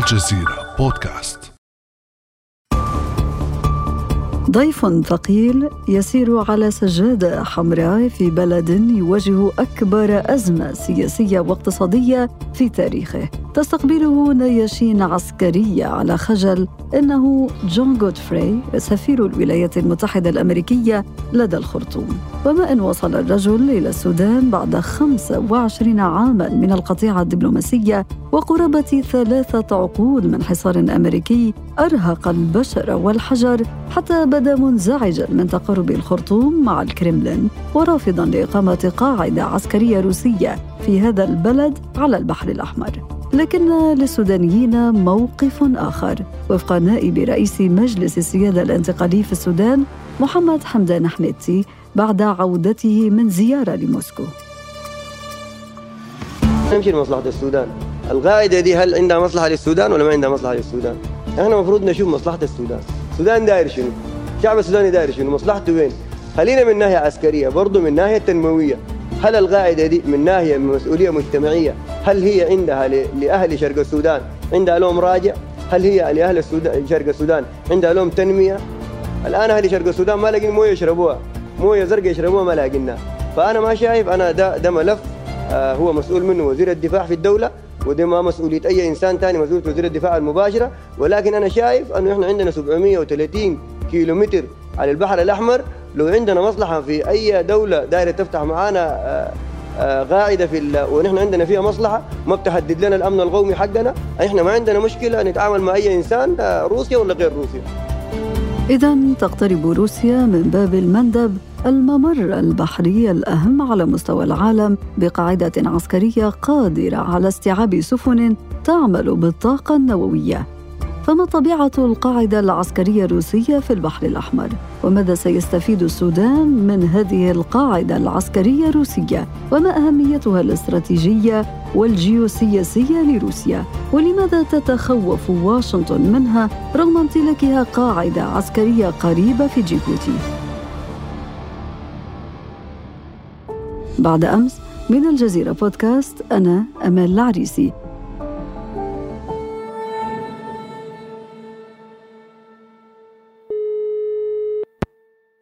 الجزيرة بودكاست. ضيف ثقيل يسير على سجادة حمراء في بلد يواجه أكبر أزمة سياسية واقتصادية في تاريخه. تستقبله نياشين عسكرية على خجل. إنه جون جودفري سفير الولايات المتحدة الأمريكية لدى الخرطوم. وما إن وصل الرجل إلى السودان بعد 25 عاما من القطيعة الدبلوماسية وقرابة ثلاثة عقود من حصار أمريكي أرهق البشر والحجر حتى بدا منزعجا من تقارب الخرطوم مع الكرملين ورافضا لإقامة قاعدة عسكرية روسية في هذا البلد على البحر الأحمر. لكن للسودانيين موقف آخر. وفق نائب رئيس مجلس السيادة الانتقالي في السودان محمد حمدان حميدتي بعد عودته من زيارة لموسكو. نمشي لمصلحة السودان. القاعدة دي هل عندها مصلحة للسودان ولا ما عندها مصلحة للسودان؟ إحنا المفروض نشوف مصلحة السودان. السودان داير شنو؟ الشعب السوداني داير شنو؟ مصلحته وين؟ خلينا من ناحية عسكرية برضه من ناحية تنموية. هل القاعدة دي من ناحية من مسؤولية مجتمعية؟ هل هي عندها لأهل شرق السودان عندها لهم راجع؟ هل هي لأهل السودان شرق السودان عندها لهم تنمية؟ الآن أهل شرق السودان ما لاقين موية يشربوها. موية زرقاء يشربوها ما لاقينها. فأنا ما شايف أنا ده, ده ملف آه هو مسؤول منه وزير الدفاع في الدولة ودي ما مسؤولية أي إنسان ثاني مسؤولية وزير الدفاع المباشرة. ولكن أنا شايف أنه إحنا عندنا 730 كيلو متر على البحر الأحمر. لو عندنا مصلحة في أي دولة دايرة تفتح معانا آه آه قاعدة في ونحن عندنا فيها مصلحة ما بتحدد لنا الأمن القومي حقنا. إحنا ما عندنا مشكلة نتعامل مع أي إنسان آه روسيا ولا غير روسيا. إذا تقترب روسيا من باب المندب الممر البحري الأهم على مستوى العالم بقاعدة عسكرية قادرة على استيعاب سفن تعمل بالطاقة النووية. فما طبيعة القاعدة العسكرية الروسية في البحر الأحمر؟ وماذا سيستفيد السودان من هذه القاعدة العسكرية الروسية؟ وما أهميتها الاستراتيجية والجيوسياسية لروسيا؟ ولماذا تتخوف واشنطن منها رغم امتلاكها قاعدة عسكرية قريبة في جيبوتي؟ بعد أمس من الجزيرة بودكاست أنا أمال العريسي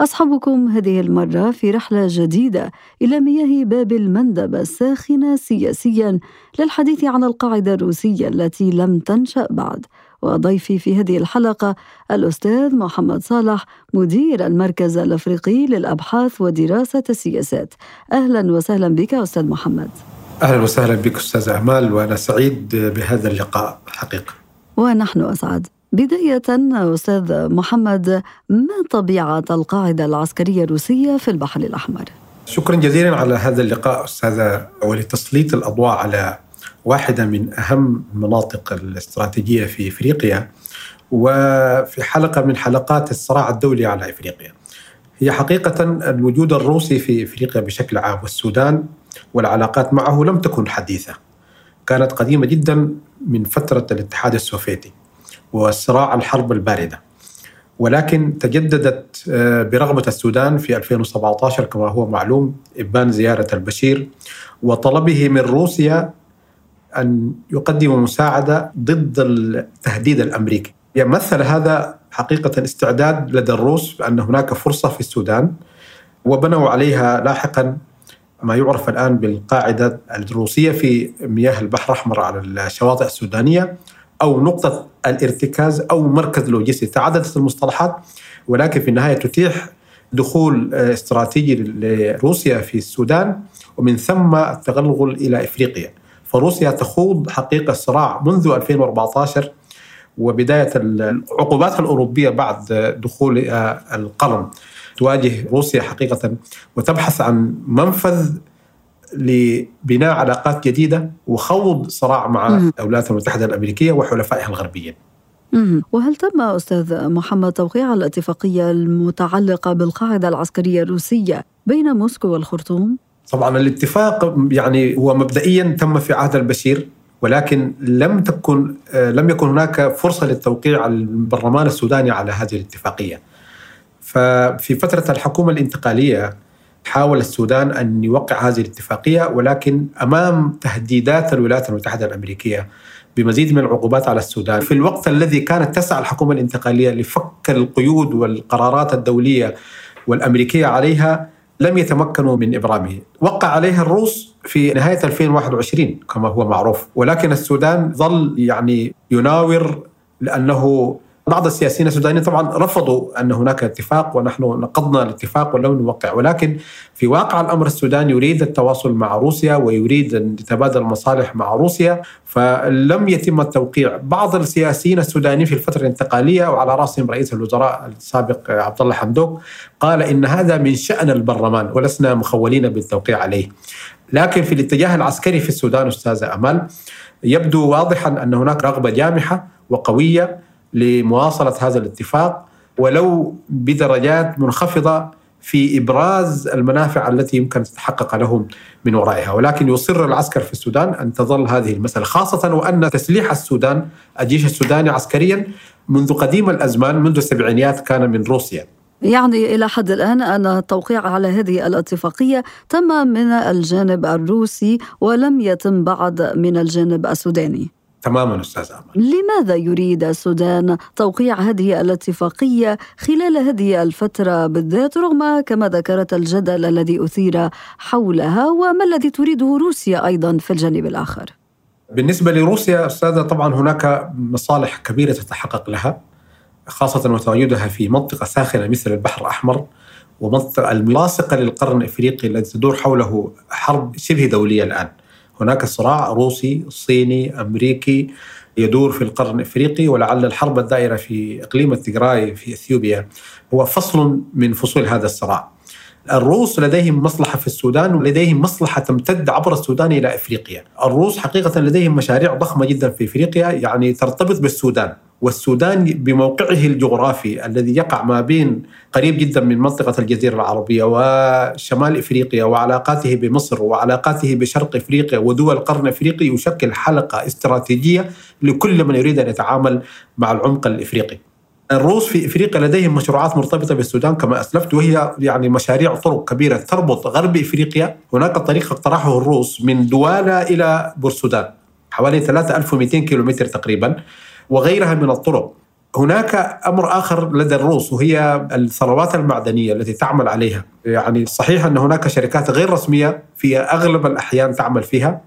أصحابكم هذه المرة في رحلة جديدة إلى مياه باب المندب الساخنة سياسيا للحديث عن القاعدة الروسية التي لم تنشأ بعد. وضيفي في هذه الحلقة الأستاذ محمد صالح مدير المركز الأفريقي للأبحاث ودراسة السياسات. أهلا وسهلا بك أستاذ محمد. أهلا وسهلا بك أستاذ أمال وأنا سعيد بهذا اللقاء حقيقة ونحن أسعد. بداية أستاذ محمد ما طبيعة القاعدة العسكرية الروسية في البحر الأحمر؟ شكرا جزيلا على هذا اللقاء أستاذة ولتسليط الأضواء على واحدة من أهم المناطق الاستراتيجية في إفريقيا وفي حلقة من حلقات الصراع الدولي على إفريقيا. هي حقيقة الوجود الروسي في إفريقيا بشكل عام والسودان والعلاقات معه لم تكن حديثة. كانت قديمة جدا من فترة الاتحاد السوفيتي. وصراع الحرب الباردة. ولكن تجددت برغبة السودان في 2017 كما هو معلوم إبان زيارة البشير وطلبه من روسيا أن يقدم مساعدة ضد التهديد الأمريكي. يمثل هذا حقيقة استعداد لدى الروس بأن هناك فرصة في السودان وبنوا عليها لاحقا ما يعرف الآن بالقاعدة الروسية في مياه البحر الأحمر على الشواطئ السودانية. أو نقطة الارتكاز أو مركز لوجستي. تعددت المصطلحات ولكن في النهاية تتيح دخول استراتيجي لروسيا في السودان ومن ثم التغلغل إلى إفريقيا. فروسيا تخوض حقيقة صراع منذ 2014 وبداية العقوبات الأوروبية بعد دخول القرن. تواجه روسيا حقيقة وتبحث عن منفذ لبناء علاقات جديدة وخوض صراع مع الولايات المتحدة الأمريكية وحلفائها الغربيين وهل تم أستاذ محمد توقيع الاتفاقية المتعلقة بالقاعدة العسكرية الروسية بين موسكو والخرطوم؟ طبعا الاتفاق يعني هو مبدئيا تم في عهد البشير ولكن لم تكن لم يكن هناك فرصة للتوقيع البرلمان السوداني على هذه الاتفاقية. ففي فترة الحكومة الانتقالية حاول السودان أن يوقع هذه الاتفاقية ولكن أمام تهديدات الولايات المتحدة الأمريكية بمزيد من العقوبات على السودان. في الوقت الذي كانت تسعى الحكومة الانتقالية لفك القيود والقرارات الدولية والأمريكية عليها لم يتمكنوا من إبرامه، وقع عليها الروس في نهاية 2021 كما هو معروف، ولكن السودان ظل يعني يناور لأنه بعض السياسيين السودانيين طبعا رفضوا أن هناك اتفاق ونحن نقضنا الاتفاق ولم نوقع ولكن في واقع الأمر السودان يريد التواصل مع روسيا ويريد أن يتبادل المصالح مع روسيا فلم يتم التوقيع. بعض السياسيين السودانيين في الفترة الانتقالية وعلى رأسهم رئيس الوزراء السابق عبد الله حمدوك قال إن هذا من شأن البرلمان ولسنا مخولين بالتوقيع عليه. لكن في الاتجاه العسكري في السودان أستاذة امل يبدو واضحا أن هناك رغبة جامحة وقوية لمواصلة هذا الاتفاق ولو بدرجات منخفضة في إبراز المنافع التي يمكن تتحقق لهم من ورائها، ولكن يصر العسكر في السودان أن تظل هذه المسألة، خاصة وأن تسليح السودان الجيش السوداني عسكريا منذ قديم الأزمان منذ السبعينيات كان من روسيا. يعني إلى حد الآن أن التوقيع على هذه الاتفاقية تم من الجانب الروسي ولم يتم بعد من الجانب السوداني تماما أستاذ امل لماذا يريد السودان توقيع هذه الاتفاقية خلال هذه الفترة بالذات رغم كما ذكرت الجدل الذي أثير حولها؟ وما الذي تريده روسيا أيضا في الجانب الآخر؟ بالنسبة لروسيا استاذه طبعا هناك مصالح كبيرة تتحقق لها خاصة وتواجدها في منطقة ساخنة مثل البحر الأحمر ومنطقة الملاصقة للقرن الإفريقي الذي تدور حوله حرب شبه دولية الآن. هناك صراع روسي صيني أمريكي يدور في القرن الإفريقي ولعل الحرب الدائرة في إقليم التجراي في إثيوبيا هو فصل من فصول هذا الصراع. الروس لديهم مصلحة في السودان ولديهم مصلحة تمتد عبر السودان إلى إفريقيا. الروس حقيقة لديهم مشاريع ضخمة جدا في إفريقيا يعني ترتبط بالسودان. والسودان بموقعه الجغرافي الذي يقع ما بين قريب جدا من منطقة الجزيرة العربية وشمال إفريقيا وعلاقاته بمصر وعلاقاته بشرق إفريقيا ودول القرن الإفريقي يشكل حلقة استراتيجية لكل من يريد أن يتعامل مع العمق الإفريقي. الروس في إفريقيا لديهم مشروعات مرتبطة بالسودان كما أسلفت وهي يعني مشاريع طرق كبيرة تربط غرب إفريقيا. هناك طريق اقترحه الروس من دوالا إلى بورسودان حوالي 3200 كيلومتر تقريبا. وغيرها من الطرق هناك أمر آخر لدى الروس وهي الثروات المعدنية التي تعمل عليها، يعني صحيح أن هناك شركات غير رسمية في أغلب الأحيان تعمل فيها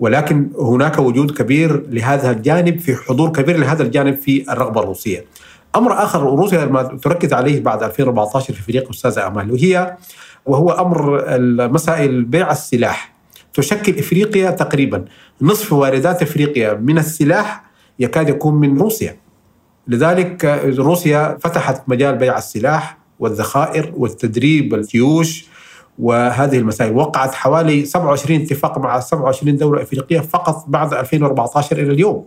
ولكن هناك وجود كبير لهذا الجانب في حضور كبير لهذا الجانب في الرغبة الروسية. أمر آخر روسيا ما تركز عليه بعد 2014 في فريق أستاذة أمال وهي وهو أمر مسائل بيع السلاح. تشكل إفريقيا تقريبا نصف واردات إفريقيا من السلاح يكاد يكون من روسيا. لذلك روسيا فتحت مجال بيع السلاح والذخائر والتدريب الجيوش وهذه المسائل. وقعت حوالي 27 اتفاق مع 27 دولة إفريقية فقط بعد 2014 إلى اليوم.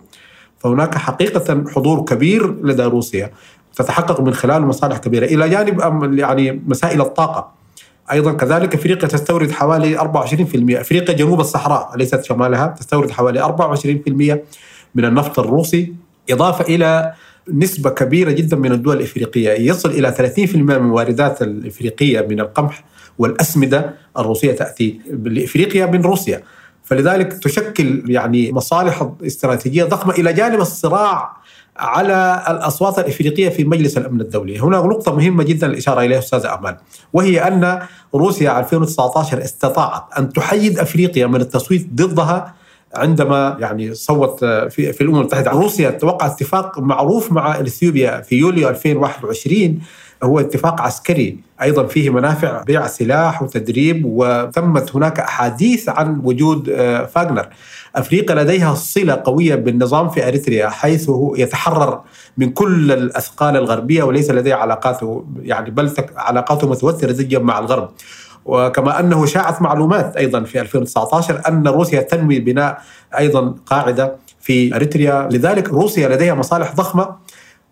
فهناك حقيقة حضور كبير لدى روسيا تتحقق من خلال مصالح كبيرة إلى جانب يعني مسائل الطاقة. أيضا كذلك إفريقيا تستورد حوالي 24% إفريقيا جنوب الصحراء ليست شمالها تستورد حوالي 24% من النفط الروسي إضافة إلى نسبة كبيرة جدا من الدول الإفريقية. يصل إلى 30% من الواردات الإفريقية من القمح والأسمدة الروسية تأتي لإفريقيا من روسيا. فلذلك تشكل يعني مصالح استراتيجية ضخمة إلى جانب الصراع على الأصوات الإفريقية في مجلس الأمن الدولي. هنا نقطة مهمة جدا الإشارة إليها أستاذ أمان وهي أن روسيا 2019 استطاعت أن تحيد أفريقيا من التصويت ضدها عندما يعني صوت في, في الأمم المتحدة روسيا توقع اتفاق معروف مع إثيوبيا في يوليو 2021 هو اتفاق عسكري. أيضا فيه منافع بيع سلاح وتدريب وتمت هناك أحاديث عن وجود آه، فاغنر. أفريقيا لديها صلة قوية بالنظام في أريتريا حيث يتحرر من كل الأثقال الغربية وليس لديه علاقاته يعني بل علاقاته متوترة جدا مع الغرب. وكما أنه شاعت معلومات أيضا في 2019 أن روسيا تنوي بناء أيضا قاعدة في أريتريا، لذلك روسيا لديها مصالح ضخمة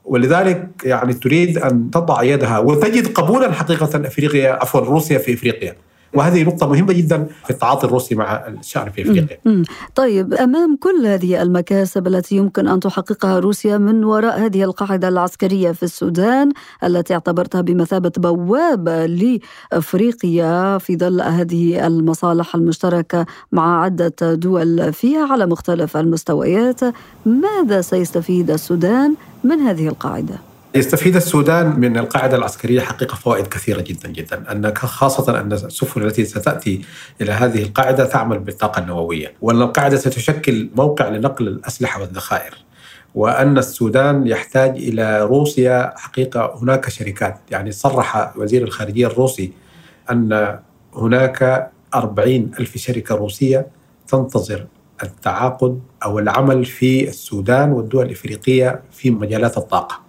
ولذلك يعني تريد أن تضع يدها وتجد قبولا حقيقة أفريقيا عفوا روسيا في أفريقيا. وهذه نقطة مهمة جدا في التعاطي الروسي مع الشأن في إفريقيا. طيب أمام كل هذه المكاسب التي يمكن أن تحققها روسيا من وراء هذه القاعدة العسكرية في السودان التي اعتبرتها بمثابة بوابة لإفريقيا في ظل هذه المصالح المشتركة مع عدة دول فيها على مختلف المستويات، ماذا سيستفيد السودان من هذه القاعدة؟ يستفيد السودان من القاعدة العسكرية حقيقة فوائد كثيرة جدا جدا. أن خاصة أن السفن التي ستأتي إلى هذه القاعدة تعمل بالطاقة النووية وأن القاعدة ستشكل موقع لنقل الأسلحة والذخائر وأن السودان يحتاج إلى روسيا. حقيقة هناك شركات يعني صرح وزير الخارجية الروسي أن هناك أربعين ألف شركة روسية تنتظر التعاقد أو العمل في السودان والدول الإفريقية في مجالات الطاقة.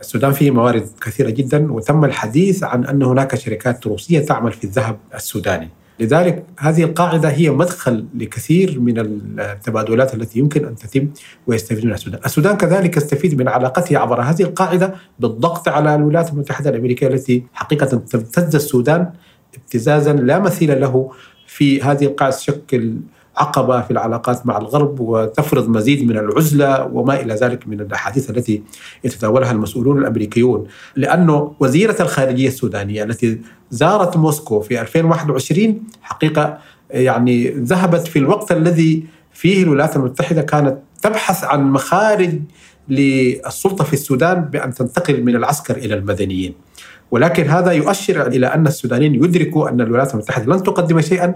السودان فيه موارد كثيرة جدا وتم الحديث عن أن هناك شركات روسية تعمل في الذهب السوداني. لذلك هذه القاعدة هي مدخل لكثير من التبادلات التي يمكن أن تتم ويستفيد منها السودان. السودان كذلك يستفيد من علاقته عبر هذه القاعدة بالضغط على الولايات المتحدة الأمريكية التي حقيقة تمتد السودان ابتزازا لا مثيل له في هذه القاعدة. تشكل عقبة في العلاقات مع الغرب وتفرض مزيد من العزلة وما إلى ذلك من الأحاديث التي يتداولها المسؤولون الأمريكيون لأنه وزيرة الخارجية السودانية التي زارت موسكو في 2021 حقيقة يعني ذهبت في الوقت الذي فيه الولايات المتحدة كانت تبحث عن مخارج للسلطة في السودان بأن تنتقل من العسكر إلى المدنيين. ولكن هذا يؤشر إلى أن السودانيين يدركوا أن الولايات المتحدة لن تقدم شيئا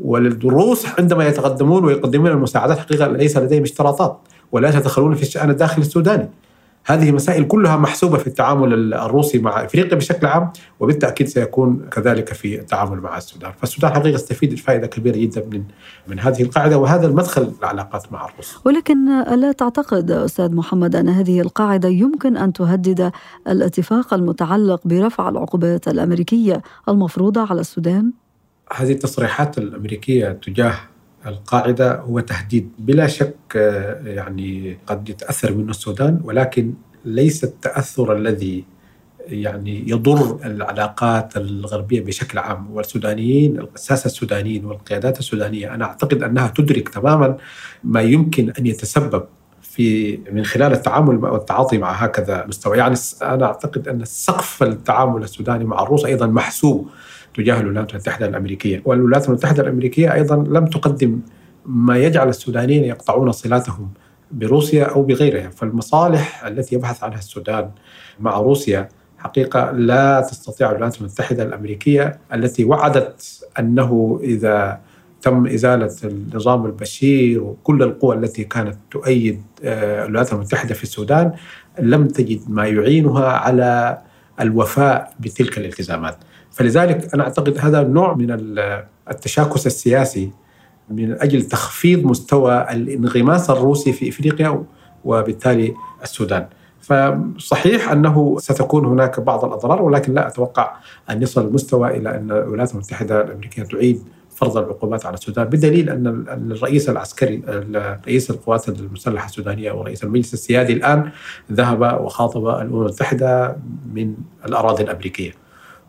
والروس عندما يتقدمون ويقدمون المساعدات حقيقة ليس لديهم اشتراطات ولا يتدخلون في الشأن الداخلي السوداني. هذه مسائل كلها محسوبة في التعامل الروسي مع إفريقيا بشكل عام وبالتأكيد سيكون كذلك في التعامل مع السودان. فالسودان حقيقة يستفيد فائدة كبيرة جدا من من هذه القاعدة وهذا المدخل للعلاقات مع الروس. ولكن ألا تعتقد أستاذ محمد أن هذه القاعدة يمكن أن تهدد الاتفاق المتعلق برفع العقوبات الأمريكية المفروضة على السودان؟ هذه التصريحات الأمريكية تجاه القاعدة هو تهديد. بلا شك آه، يعني قد يتأثر منه السودان ولكن ليس التأثر الذي يعني يضر العلاقات الغربية بشكل عام. والسودانيين الساسه السودانيين والقيادات السودانية أنا أعتقد أنها تدرك تماما ما يمكن أن يتسبب في من خلال التعامل والتعاطي مع هكذا مستوى. يعني أنا أعتقد أن سقف التعامل السوداني مع الروس أيضا محسوب تجاه الولايات المتحدة الأمريكية، والولايات المتحدة الأمريكية أيضا لم تقدم ما يجعل السودانيين يقطعون صلاتهم بروسيا أو بغيرها، فالمصالح التي يبحث عنها السودان مع روسيا حقيقة لا تستطيع الولايات المتحدة الأمريكية التي وعدت أنه إذا تم إزالة النظام البشير وكل القوى التي كانت تؤيد آه، الولايات المتحدة في السودان لم تجد ما يعينها على الوفاء بتلك الالتزامات. فلذلك أنا أعتقد هذا نوع من التشاكس السياسي من أجل تخفيض مستوى الانغماس الروسي في إفريقيا وبالتالي السودان. فصحيح أنه ستكون هناك بعض الأضرار ولكن لا أتوقع أن يصل المستوى إلى أن الولايات المتحدة الأمريكية تعيد فرض العقوبات على السودان بدليل أن الرئيس العسكري رئيس القوات المسلحة السودانية ورئيس المجلس السيادي الآن ذهب وخاطب الأمم المتحدة من الأراضي الأمريكية.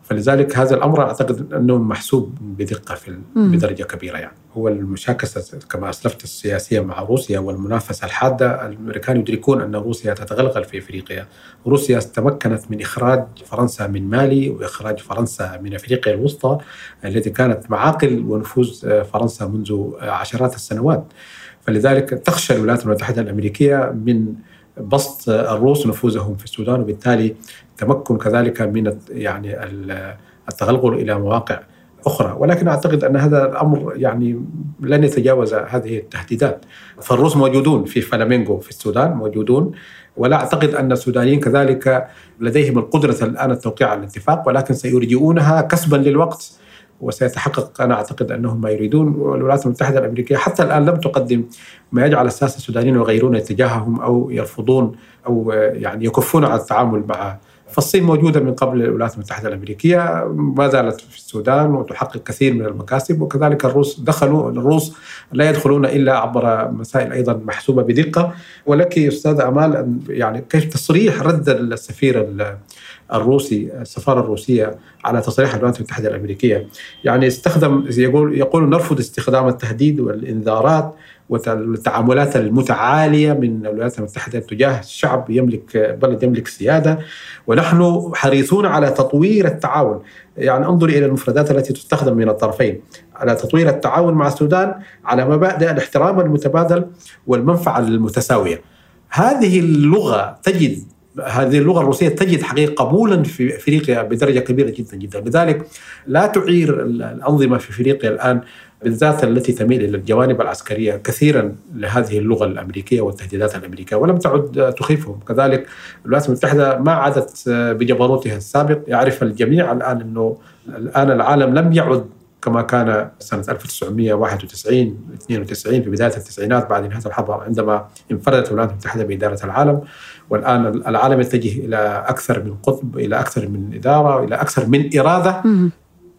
فلذلك هذا الأمر أعتقد أنه محسوب بدقة في بدرجة كبيرة يعني. هو المشاكسة كما أسلفت السياسية مع روسيا والمنافسة الحادة الأمريكان يدركون أن روسيا تتغلغل في إفريقيا. روسيا تمكنت من إخراج فرنسا من مالي وإخراج فرنسا من إفريقيا الوسطى التي كانت معاقل ونفوذ فرنسا منذ عشرات السنوات. فلذلك تخشى الولايات المتحدة الأمريكية من بسط الروس نفوذهم في السودان وبالتالي تمكن كذلك من يعني التغلغل إلى مواقع أخرى. ولكن أعتقد أن هذا الأمر يعني لن يتجاوز هذه التهديدات. فالروس موجودون في فلامينغو في السودان موجودون. ولا أعتقد أن السودانيين كذلك لديهم القدرة الآن التوقيع على الاتفاق ولكن سيرجئونها كسبا للوقت. وسيتحقق أنا أعتقد أنهم ما يريدون. والولايات المتحدة الأمريكية حتى الآن لم تقدم ما يجعل الساسه السودانيين يغيرون اتجاههم أو يرفضون أو يعني يكفون على التعامل مع فالصين موجودة من قبل الولايات المتحدة الأمريكية ما زالت في السودان وتحقق كثير من المكاسب وكذلك الروس دخلوا الروس لا يدخلون إلا عبر مسائل أيضا محسوبة بدقة. ولك أستاذ أمال يعني كيف تصريح رد السفير الروسي السفارة الروسية على تصريح الولايات المتحدة الأمريكية؟ يعني استخدم يقول يقول نرفض استخدام التهديد والإنذارات والتعاملات المتعالية من الولايات المتحدة تجاه شعب يملك بلد يملك سياده ونحن حريصون على تطوير التعاون. يعني انظر إلى المفردات التي تستخدم من الطرفين. على تطوير التعاون مع السودان على مبادئ الاحترام المتبادل والمنفعة المتساوية. هذه اللغة تجد هذه اللغة الروسية تجد حقيقة قبولا في إفريقيا بدرجة كبيرة جدا جدا، لذلك لا تعير الأنظمة في إفريقيا الآن بالذات التي تميل إلى الجوانب العسكرية كثيرا لهذه اللغة الأمريكية والتهديدات الأمريكية ولم تعد تخيفهم، كذلك الولايات المتحدة ما عادت بجبروتها السابق، يعرف الجميع الآن إنه الآن العالم لم يعد كما كان سنة 1991 92 في بداية التسعينات بعد نهاية الحرب عندما انفردت الولايات المتحدة بإدارة العالم. والآن العالم يتجه إلى أكثر من قطب إلى أكثر من إدارة إلى أكثر من إرادة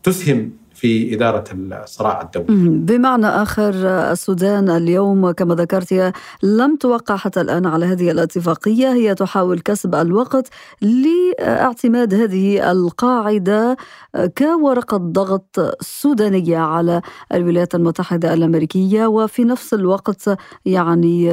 تسهم في إدارة الصراع الدولي. بمعنى آخر السودان اليوم كما ذكرت لم توقع حتى الآن على هذه الاتفاقية. هي تحاول كسب الوقت لاعتماد هذه القاعدة كورقة ضغط سودانية على الولايات المتحدة الأمريكية وفي نفس الوقت يعني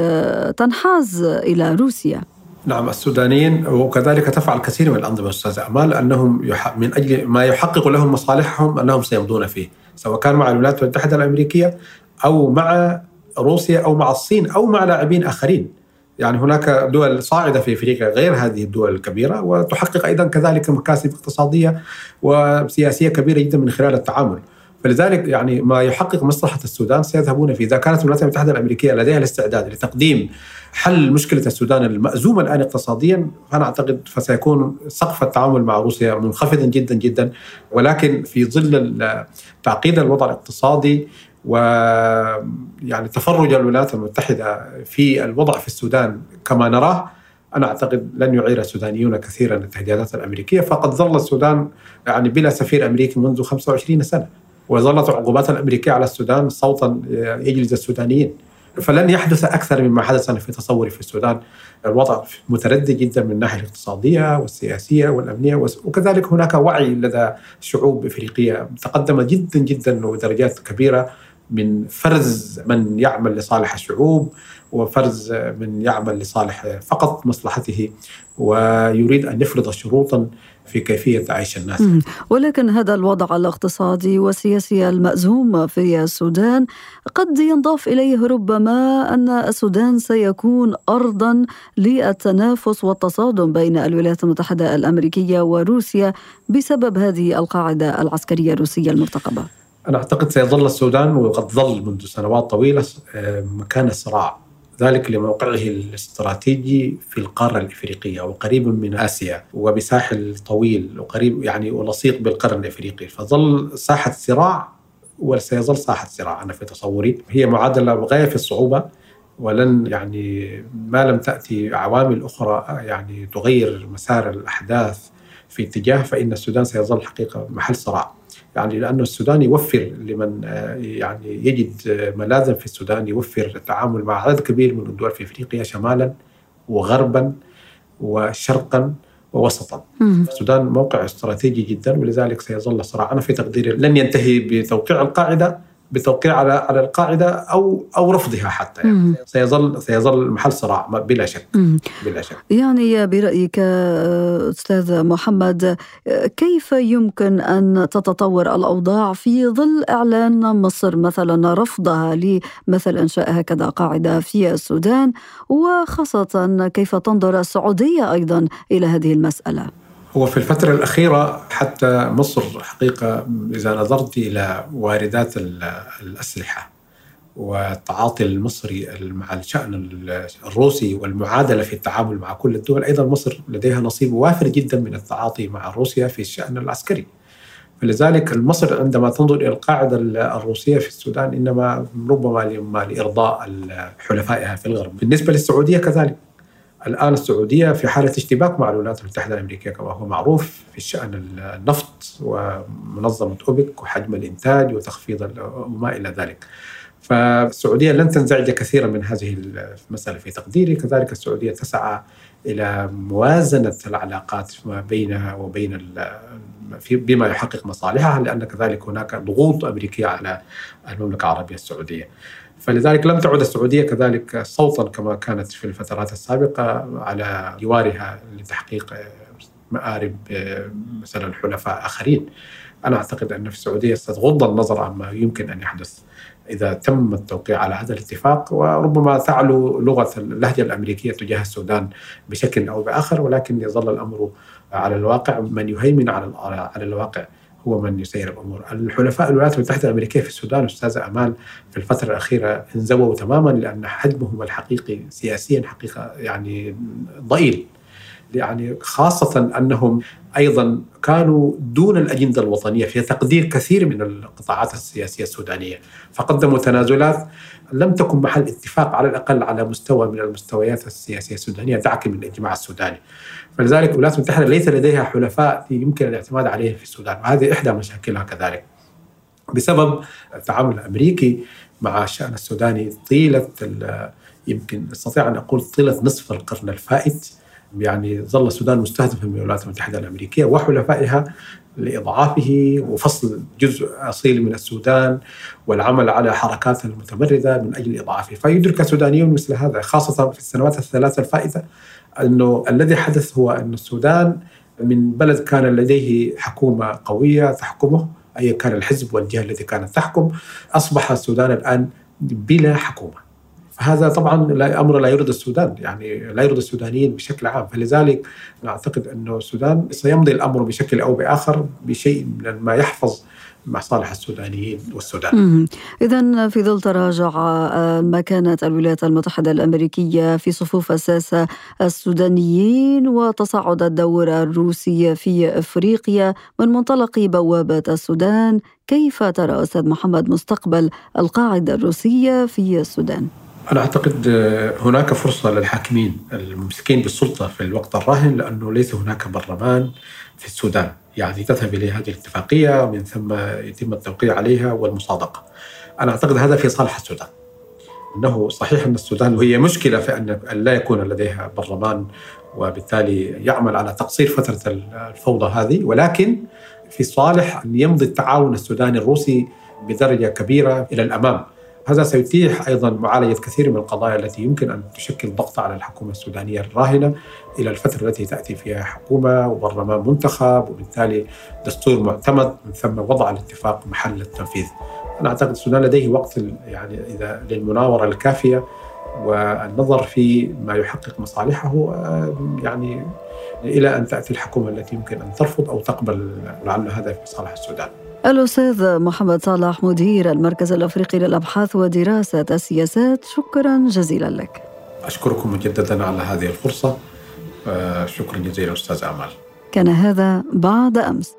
تنحاز إلى روسيا. نعم السودانيين وكذلك تفعل كثير من الأنظمة أستاذ أمال أنهم من أجل ما يحقق لهم مصالحهم أنهم سيمضون فيه سواء كان مع الولايات المتحدة الأمريكية أو مع روسيا أو مع الصين أو مع لاعبين آخرين. يعني هناك دول صاعدة في أفريقيا غير هذه الدول الكبيرة وتحقق أيضا كذلك مكاسب اقتصادية وسياسية كبيرة جدا من خلال التعامل. فلذلك يعني ما يحقق مصلحة السودان سيذهبون فيه. إذا كانت الولايات المتحدة الأمريكية لديها الاستعداد لتقديم حل مشكلة السودان المأزومة الآن اقتصاديا فأنا أعتقد فسيكون سقف التعامل مع روسيا منخفضا جدا جدا. ولكن في ظل تعقيد الوضع الاقتصادي و يعني تفرج الولايات المتحدة في الوضع في السودان كما نراه أنا أعتقد لن يعير السودانيون كثيرا التهديدات الأمريكية. فقد ظل السودان يعني بلا سفير أمريكي منذ 25 سنة. وظلت العقوبات الأمريكية على السودان صوتا يجلس السودانيين. فلن يحدث أكثر مما حدث في تصوري في السودان. الوضع متردد جدا من الناحية الاقتصادية والسياسية والأمنية وكذلك هناك وعي لدى شعوب إفريقية تقدمت جدا جدا ودرجات كبيرة من فرز من يعمل لصالح الشعوب وفرز من يعمل لصالح فقط مصلحته ويريد أن يفرض شروطا في كيفية عيش الناس. ولكن هذا الوضع الاقتصادي والسياسي المأزوم في السودان قد ينضاف إليه ربما أن السودان سيكون أرضا للتنافس والتصادم بين الولايات المتحدة الأمريكية وروسيا بسبب هذه القاعدة العسكرية الروسية المرتقبة. أنا أعتقد سيظل السودان وقد ظل منذ سنوات طويلة آه، مكان الصراع ذلك لموقعه الاستراتيجي في القارة الإفريقية وقريب من آسيا وبساحل طويل وقريب يعني ولصيق بالقرن الإفريقي فظل ساحة صراع وسيظل ساحة صراع أنا في تصوري هي معادلة غاية في الصعوبة ولن يعني ما لم تأتي عوامل أخرى يعني تغير مسار الأحداث في اتجاه فإن السودان سيظل حقيقة محل صراع. يعني لأن السودان يوفر لمن آه، يعني يجد ملاذا في السودان يوفر التعامل مع عدد كبير من الدول في إفريقيا شمالا وغربا وشرقا ووسطا. السودان موقع استراتيجي جدا ولذلك سيظل الصراع أنا في تقديري لن ينتهي بتوقيع القاعدة بالتوقيع على على القاعدة أو أو رفضها حتى يعني. سيظل سيظل محل صراع بلا شك. بلا شك. يعني برأيك أستاذ محمد كيف يمكن أن تتطور الأوضاع في ظل إعلان مصر مثلا رفضها لمثل إنشاء هكذا قاعدة في السودان؟ وخاصة كيف تنظر السعودية أيضا إلى هذه المسألة؟ هو في الفترة الأخيرة حتى مصر حقيقة إذا نظرت إلى واردات الأسلحة والتعاطي المصري مع الشأن الروسي والمعادلة في التعامل مع كل الدول أيضا مصر لديها نصيب وافر جدا من التعاطي مع روسيا في الشأن العسكري. فلذلك مصر عندما تنظر إلى القاعدة الروسية في السودان إنما ربما لإرضاء حلفائها في الغرب. بالنسبة للسعودية كذلك. الآن السعودية في حالة اشتباك مع الولايات المتحدة الأمريكية كما هو معروف في شأن النفط ومنظمة أوبك وحجم الإنتاج وتخفيض وما إلى ذلك. فالسعودية لن تنزعج كثيرا من هذه المسألة في تقديري. كذلك السعودية تسعى إلى موازنة العلاقات ما بينها وبين بما يحقق مصالحها لأن كذلك هناك ضغوط أمريكية على المملكة العربية السعودية. فلذلك لم تعد السعودية كذلك صوتا كما كانت في الفترات السابقة على جوارها لتحقيق مآرب مثلا حلفاء آخرين. أنا أعتقد أن في السعودية ستغض النظر عما يمكن أن يحدث إذا تم التوقيع على هذا الاتفاق وربما تعلو لغة اللهجة الأمريكية تجاه السودان بشكل أو بآخر ولكن يظل الأمر على الواقع من يهيمن على على الواقع. هو من يسير الأمور. الحلفاء الولايات المتحدة الأمريكية في السودان أستاذة امال في الفترة الأخيرة انزووا تماما لأن حجمهم الحقيقي سياسيا حقيقة يعني ضئيل. يعني خاصة أنهم أيضا كانوا دون الأجندة الوطنية في تقدير كثير من القطاعات السياسية السودانية، فقدموا تنازلات لم تكن محل اتفاق على الأقل على مستوى من المستويات السياسية السودانية دعك من الإجماع السوداني. فلذلك الولايات المتحدة ليس لديها حلفاء يمكن الاعتماد عليهم في السودان، وهذه إحدى مشاكلها كذلك. بسبب التعامل الأمريكي مع الشأن السوداني طيلة يمكن أستطيع أن أقول طيلة نصف القرن الفائت يعني ظل السودان مستهدفا من الولايات المتحدة الأمريكية وحلفائها لإضعافه وفصل جزء أصيل من السودان والعمل على حركات المتمرده من أجل إضعافه، فيدرك السودانيون مثل هذا خاصة في السنوات الثلاث الفائتة أنه الذي حدث هو أن السودان من بلد كان لديه حكومة قوية تحكمه ايا كان الحزب والجهة التي كانت تحكم أصبح السودان الآن بلا حكومة. فهذا طبعا لا أمر لا يرضي السودان يعني لا يرضي السودانيين بشكل عام فلذلك أعتقد انه السودان سيمضي الأمر بشكل أو بآخر بشيء من ما يحفظ مصالح السودانيين والسودان. اذا في ظل تراجع آه، مكانه الولايات المتحدة الأمريكية في صفوف الساسه السودانيين وتصاعد الدور الروسي في إفريقيا من منطلق بوابه السودان، كيف ترى أستاذ محمد مستقبل القاعدة الروسية في السودان؟ أنا أعتقد آه، هناك فرصة للحاكمين الممسكين بالسلطة في الوقت الراهن لأنه ليس هناك برلمان في السودان. يعني تذهب إلى هذه الاتفاقية ومن ثم يتم التوقيع عليها والمصادقة. أنا أعتقد هذا في صالح السودان. أنه صحيح أن السودان وهي مشكلة في أن لا يكون لديها برلمان وبالتالي يعمل على تقصير فترة الفوضى هذه. ولكن في صالح أن يمضي التعاون السوداني الروسي بدرجة كبيرة إلى الأمام. هذا سيتيح أيضا معالجة كثير من القضايا التي يمكن أن تشكل ضغط على الحكومة السودانية الراهنة إلى الفترة التي تأتي فيها حكومة وبرلمان منتخب وبالتالي دستور معتمد من ثم وضع الاتفاق محل التنفيذ. أنا أعتقد السودان لديه وقت يعني إذا للمناورة الكافية والنظر في ما يحقق مصالحه آه، يعني إلى أن تأتي الحكومة التي يمكن أن ترفض أو تقبل لعل هذا في مصالح السودان. الأستاذ محمد صالح مدير المركز الأفريقي للأبحاث ودراسة السياسات. شكرا جزيلا لك. أشكركم مجددا على هذه الفرصة. شكرا جزيلا أستاذ أمال. كان هذا بعد أمس.